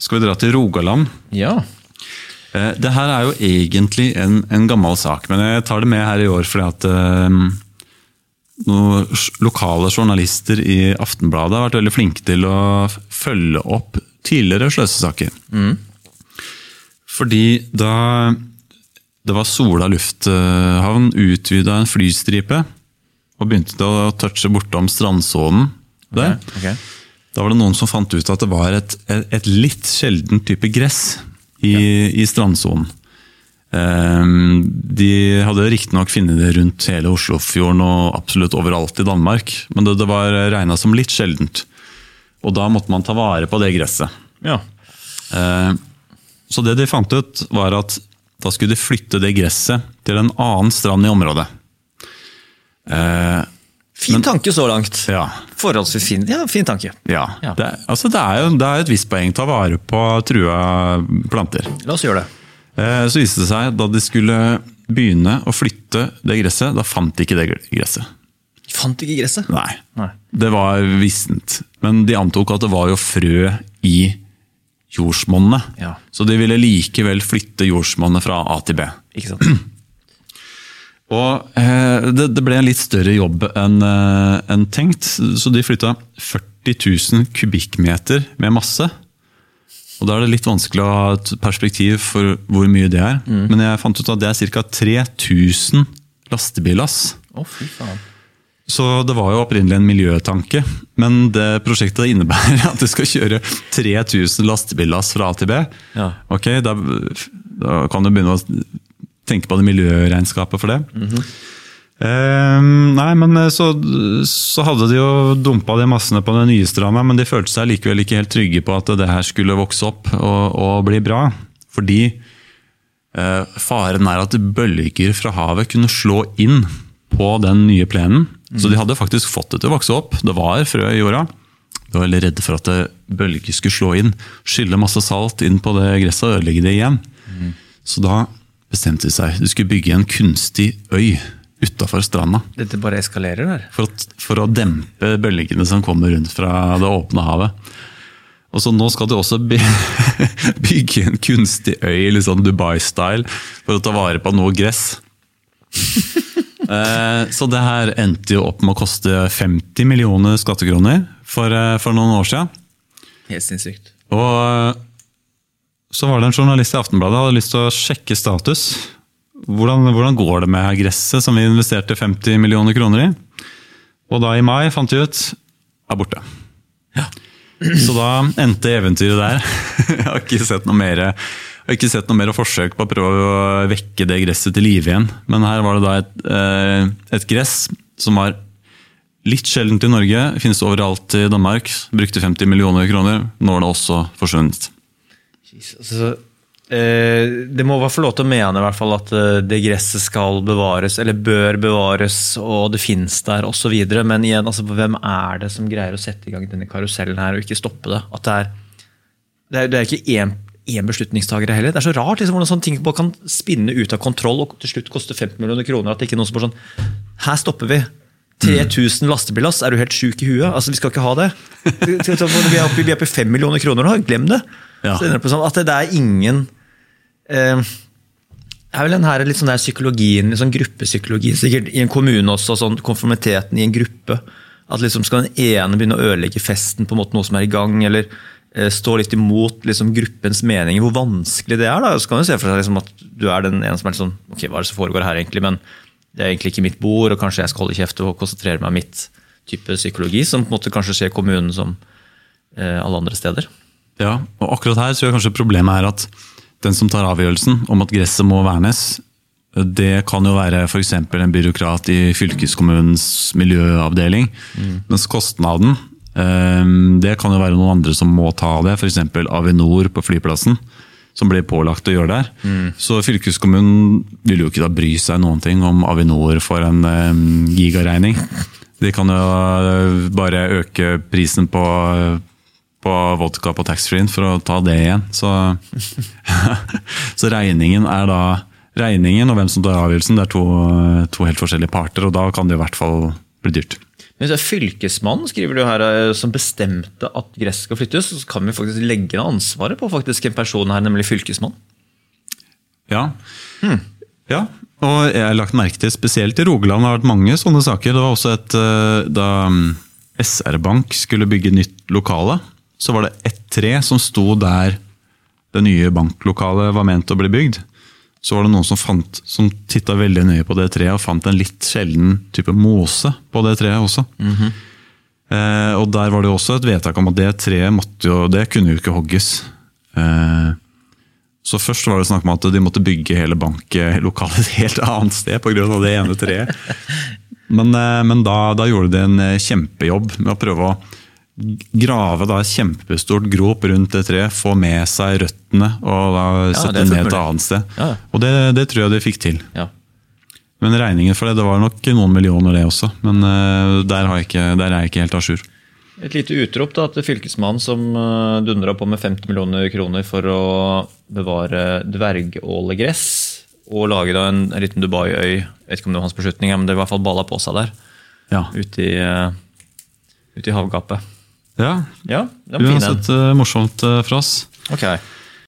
skal vi dra til Rogaland. Ja. Eh, Det her er jo egentlig en, en gammel sak, men jeg tar det med her i år fordi at eh, noen lokale journalister i Aftenbladet har vært veldig flinke til å følge opp tidligere sløsesaker. Fordi da det var Sola lufthavn utvida en flystripe og begynte å touche bortom strandsonen der. Ok. Da var det noen som fant ut at det var et, et litt sjelden type gress i, i strandsonen. Um, de hadde riktignok funnet det rundt hele Oslofjorden og absolutt overalt i Danmark, men det, det var regna som litt sjeldent. Og da måtte man ta vare på det gresset. Ja. Uh, så det de fant ut, var at da skulle de flytte det gresset til en annen strand i området. Ehm, Fin tanke så langt. ja, Forholdsvis fin, ja, fin tanke. Ja, Ja. Det, altså det er jo det er et visst poeng ta vare på trua planter. La oss gjøre det. Eh, Så viste det seg da de skulle begynne å flytte det gresset, da fant de ikke det gresset. De Fant ikke gresset. Nei, Nei. det var vissent. Men de antok at det var jo frø i jordsmonnet. Ja. Så de ville likevel flytte jordsmonnet fra A til B. Ikke sant? Og eh, det, det ble en litt større jobb enn eh, enn tenkt, så de flytta 40 000 kubikkmeter med masse. Og Da er det litt vanskelig å ha et perspektiv for hvor mye det er. Men jeg fant ut at det er ca. 3000 lastebillass. Å, fy faen. Så det var jo opprinnelig en miljøtanke, men det prosjektet innebærer at du skal kjøre 3000 lastebillass fra A til B. Ja. Ok, da, da kan du begynne å tenke på det miljøregnskapet for det. Eh, nei, men eh, så, så hadde de jo dumpa de massene på den nye stranda, men de følte seg likevel ikke helt trygge på at det her skulle vokse opp og, og bli bra. Fordi eh, faren er at bølger fra havet kunne slå inn på den nye plenen. Så de hadde faktisk fått det til å vokse opp. Det var frø i jorda. De var veldig redde for at bølger skulle slå inn, skylle masse salt inn på det gresset og ødelegge det igjen. Så da bestemte de seg. De skulle bygge en kunstig øy utafor stranda. Dette bare eskalerer der. For for å dempe bølgene som kommer rundt fra det åpne havet. Og så Nå skal de også bygge en kunstig øy, litt sånn Dubai-style, for å ta vare på noe gress. Eh, Så det her endte jo opp med å koste 50 millioner skattekroner for, eh, for noen år siden. Helt sinnssykt. Og så var det en journalist i Aftenbladet hadde lyst til å sjekke status. Hvordan, hvordan går det med gresset som vi investerte 50 millioner kroner i? Og da i mai fant de ut er borte. Så da endte eventyret der. Jeg har ikke sett noe mer, jeg har ikke sett noe mer forsøk på å prøve å vekke det gresset til live igjen. Men her var det da et, eh, et gress som var litt sjeldent i Norge. Finnes overalt i Danmark. Brukte 50 millioner kroner. Nå er det også forsvunnet. Altså, eh, det må være lov til å mene i hvert fall at eh, det gresset skal bevares, eller bør bevares, og det fins der osv. Men igjen, altså, hvem er det som greier å sette i gang denne karusellen her og ikke stoppe det? At det er, det er, det er ikke én, én beslutningstaker heller. Det er så rart liksom, hvordan sånne ting kan spinne ut av kontroll og til slutt koste 50 millioner kroner. At det ikke er noen som bare sånn Her stopper vi. 3000 lastebillass, er du helt sjuk i huet? Altså, Vi skal ikke ha det. Vi er oppe, vi er oppe i 5 millioner kroner nå, glem det. Ja. Det på sånn at det, det er ingen eh, Det er vel den her, litt sånn der psykologien, litt sånn gruppepsykologi sikkert i en kommune også, sånn konformiteten i en gruppe. At liksom skal den ene begynne å ødelegge festen på en måte noe som er i gang, eller eh, stå litt imot liksom, gruppens meninger, hvor vanskelig det er. da, Så kan du se for deg liksom, at du er den ene som er litt sånn Ok, hva er det som foregår her, egentlig? Men det er egentlig ikke mitt bord, og kanskje jeg skal holde kjeft og konsentrere meg om mitt type psykologi, som på en måte kanskje skjer i kommunen som eh, alle andre steder. Ja, og akkurat her tror jeg kanskje problemet er at den som tar avgjørelsen om at gresset må vernes, det kan jo være f.eks. en byråkrat i fylkeskommunens miljøavdeling. Mens kostnaden, eh, det kan jo være noen andre som må ta det. F.eks. Avinor på flyplassen, som blir pålagt å gjøre der. Så fylkeskommunen vil jo ikke da bry seg noen ting om Avinor får en eh, gigaregning. De kan jo eh, bare øke prisen på på vodka på taxfree-en for å ta det igjen. Så, så regningen er da Regningen og hvem som tar avgjørelsen, det er to, to helt forskjellige parter, og da kan det i hvert fall bli dyrt. Hvis det er Fylkesmannen skriver du her, eh, som bestemte at gress skal flyttes, så kan vi faktisk legge ned ansvaret på faktisk en person her, nemlig fylkesmann. Ja. ja. Og jeg har lagt merke til, spesielt i Rogaland har det vært mange sånne saker. Det var også et, eh, Da mm, SR-Bank skulle bygge nytt lokale, så var det ett tre som sto der det nye banklokalet var ment å bli bygd. Så var det noen som, fant, som titta veldig nøye på det treet og fant en litt sjelden type mose på det treet også. eh, og der var det jo også et vedtak om at det treet måtte jo, det kunne jo ikke hogges. Eh, så først var det snakk om at de måtte bygge hele banklokalet et helt annet sted pga. det ene treet. Men, eh, men da, da gjorde de en eh, kjempejobb med å prøve å grave da et kjempestort grop rundt det treet, få med seg røttene og da sette ja, det ned et annet sted. Ja. Og det, det tror jeg de fikk til. Ja. Men regningen for det, det var nok noen millioner det også. Men uh, der, ikke, der er jeg ikke helt à jour. Et lite utrop da, til fylkesmannen som uh, dundra på med 50 millioner kroner for å bevare dvergålegress. Og lage da en, en liten Dubai-øy. Jeg vet ikke om det var hans beslutning, men det var i hvert fall balla på seg der. Ja. Ute i, uh, ute i havgapet. Ja. Ja, var. Uansett uh, morsomt uh, for oss. Ok.